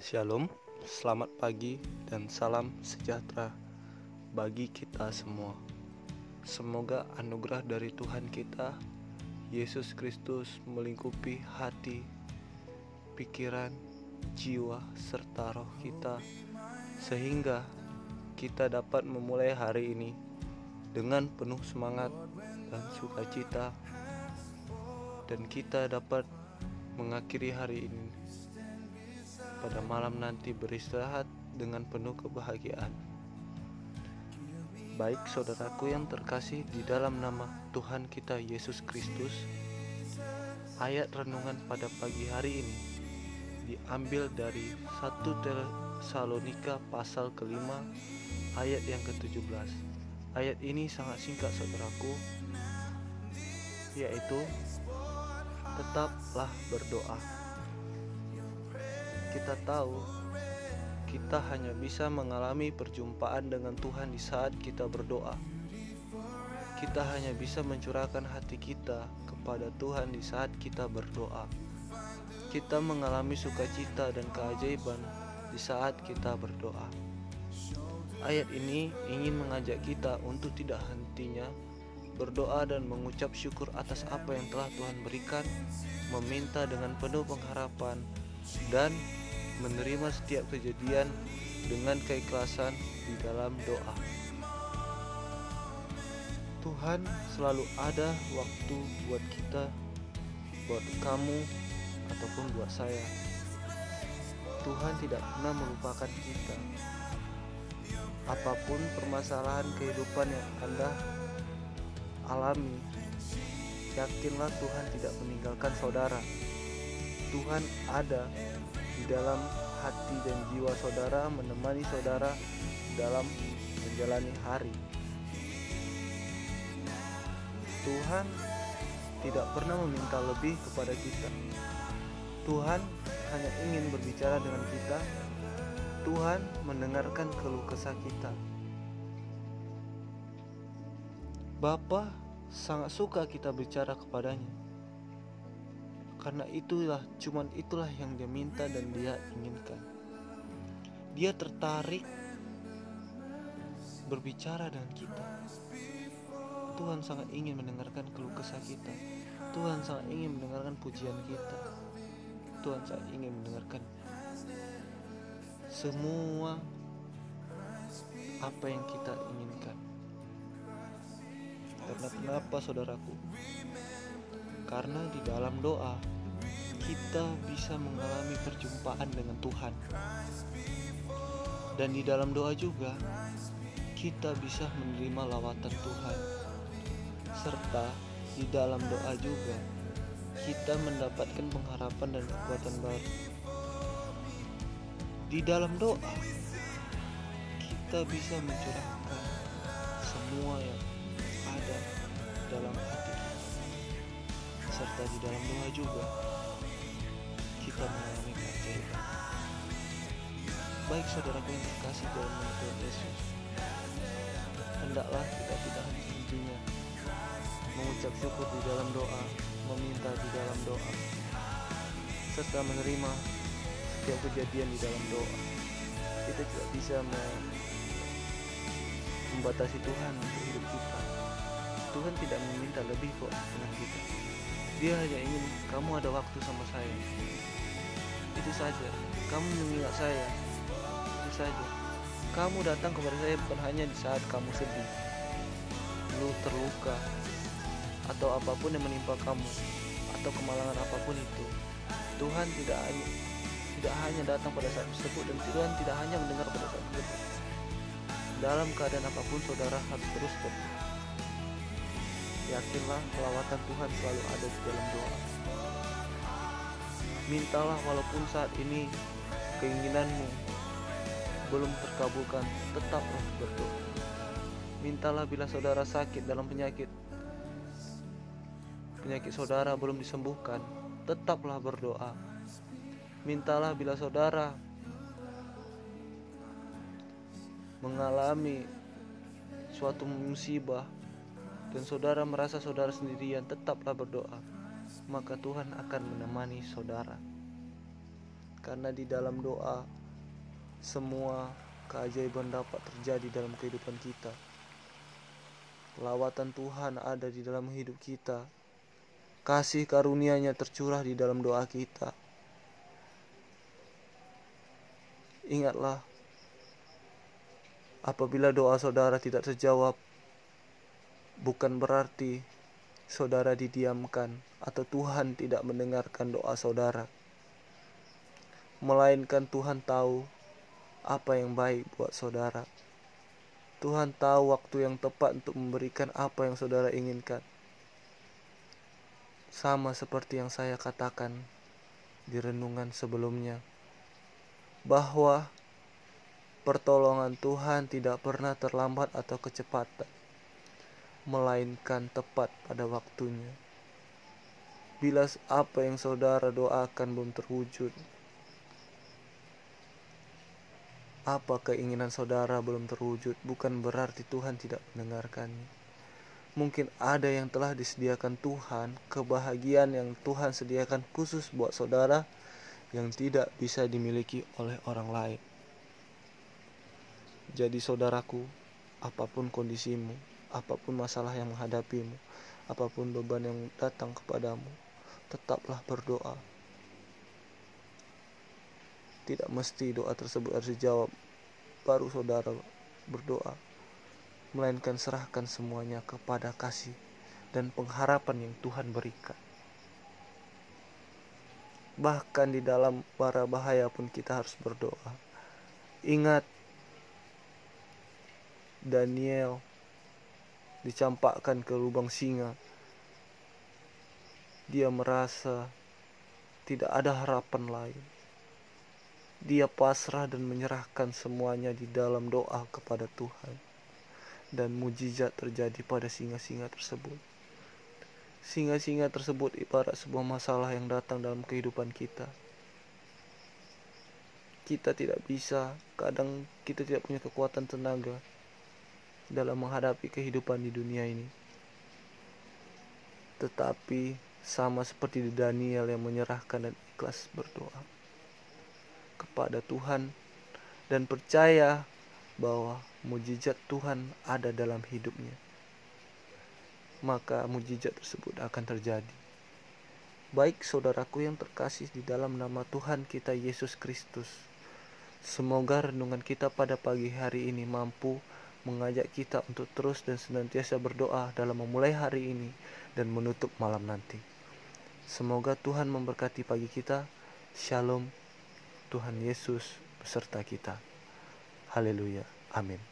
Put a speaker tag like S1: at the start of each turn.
S1: Shalom, selamat pagi dan salam sejahtera bagi kita semua. Semoga anugerah dari Tuhan kita, Yesus Kristus, melingkupi hati, pikiran, jiwa, serta roh kita, sehingga kita dapat memulai hari ini dengan penuh semangat dan sukacita, dan kita dapat mengakhiri hari ini pada malam nanti beristirahat dengan penuh kebahagiaan. Baik saudaraku yang terkasih di dalam nama Tuhan kita Yesus Kristus, ayat renungan pada pagi hari ini diambil dari 1 Tesalonika pasal kelima ayat yang ke-17. Ayat ini sangat singkat saudaraku, yaitu tetaplah berdoa kita tahu kita hanya bisa mengalami perjumpaan dengan Tuhan di saat kita berdoa. Kita hanya bisa mencurahkan hati kita kepada Tuhan di saat kita berdoa. Kita mengalami sukacita dan keajaiban di saat kita berdoa. Ayat ini ingin mengajak kita untuk tidak hentinya berdoa dan mengucap syukur atas apa yang telah Tuhan berikan, meminta dengan penuh pengharapan, dan menerima setiap kejadian dengan keikhlasan di dalam doa. Tuhan selalu ada waktu buat kita, buat kamu, ataupun buat saya. Tuhan tidak pernah melupakan kita. Apa pun permasalahan kehidupan yang Anda alami, yakinlah Tuhan tidak meninggalkan saudara. Tuhan ada di dalam hati dan jiwa saudara menemani saudara dalam menjalani hari. Tuhan tidak pernah meminta lebih kepada kita. Tuhan hanya ingin berbicara dengan kita. Tuhan mendengarkan keluh kesah kita. Bapa sangat suka kita bicara kepadanya karena itulah cuman itulah yang dia minta dan dia inginkan. Dia tertarik berbicara dengan kita. Tuhan sangat ingin mendengarkan keluh kesah kita. Tuhan sangat ingin mendengarkan pujian kita. Tuhan sangat ingin mendengarkan semua apa yang kita inginkan. Karena kenapa saudaraku karena di dalam doa kita bisa mengalami perjumpaan dengan Tuhan. Dan di dalam doa juga kita bisa menerima lawatan Tuhan. Serta di dalam doa juga kita mendapatkan pengharapan dan kekuatan baru. Di dalam doa kita bisa mencurahkan semua yang ada dalam hati serta di dalam doa juga kita mengalami keajaiban. Baik saudaraku yang terkasih dalam nama Tuhan Yesus, hendaklah kita tidak henti-hentinya mengucap syukur di dalam doa, meminta di dalam doa, serta menerima setiap kejadian di dalam doa. Kita tidak bisa membatasi Tuhan untuk hidup kita. Tuhan tidak meminta lebih kok dengan kita. Dia hanya ingin kamu ada waktu sama saya. Itu saja. Kamu mengingat saya. Itu saja. Kamu datang kepada saya bukan hanya di saat kamu sedih, lu terluka, atau apa pun yang menimpa kamu, atau kemalangan apa pun itu. Tuhan tidak hanya tidak hanya datang pada saat tersebut dan Tuhan tidak hanya mendengar pada saat tersebut. Dalam keadaan apa pun saudara harus terus berdoa. Yakinlah lawatan Tuhan selalu ada di dalam doa. Mintalah walaupun saat ini keinginanmu belum terkabulkan, tetaplah berdoa. Mintalah bila saudara sakit dalam penyakit, penyakit saudara belum disembuhkan, tetaplah berdoa. Mintalah bila saudara mengalami suatu musibah dan saudara merasa saudara sendirian, tetaplah berdoa, maka Tuhan akan menemani saudara. Karena di dalam doa semua keajaiban dapat terjadi dalam kehidupan kita. Lawatan Tuhan ada di dalam hidup kita. Kasih karunia-Nya tercurah di dalam doa kita. Ingatlah, apabila doa saudara tidak terjawab, bukan berarti saudara didiamkan atau Tuhan tidak mendengarkan doa saudara. Melainkan Tuhan tahu apa yang baik buat saudara. Tuhan tahu waktu yang tepat untuk memberikan apa yang saudara inginkan. Sama seperti yang saya katakan di renungan sebelumnya bahwa pertolongan Tuhan tidak pernah terlambat atau kecepatan, melainkan tepat pada waktunya. Bila apa yang saudara doakan belum terwujud, apa keinginan saudara belum terwujud, bukan berarti Tuhan tidak mendengarkannya. Mungkin ada yang telah disediakan Tuhan, kebahagiaan yang Tuhan sediakan khusus buat saudara yang tidak bisa dimiliki oleh orang lain. Jadi saudaraku, apa pun kondisimu, apa pun masalah yang menghadapimu, apa pun beban yang datang kepadamu, tetaplah berdoa. Tidak mesti doa tersebut harus dijawab baru saudara berdoa, melainkan serahkan semuanya kepada kasih dan pengharapan yang Tuhan berikan. Bahkan di dalam para bahaya pun kita harus berdoa. Ingat Daniel dicampakkan ke lubang singa. Dia merasa tidak ada harapan lain. Dia pasrah dan menyerahkan semuanya di dalam doa kepada Tuhan. Dan mujizat terjadi pada singa-singa tersebut. Singa-singa tersebut ibarat sebuah masalah yang datang dalam kehidupan kita. Kita tidak bisa, kadang kita tidak punya kekuatan tenaga dalam menghadapi kehidupan di dunia ini. Tetapi sama seperti di Daniel yang menyerahkan dan ikhlas berdoa kepada Tuhan dan percaya bahwa mujizat Tuhan ada dalam hidupnya maka mujizat tersebut akan terjadi. Baik saudaraku yang terkasih di dalam nama Tuhan kita Yesus Kristus. Semoga renungan kita pada pagi hari ini mampu mengajak kita untuk terus dan senantiasa berdoa dalam memulai hari ini dan menutup malam nanti. Semoga Tuhan memberkati pagi kita. Shalom. Tuhan Yesus beserta kita. Haleluya. Amin.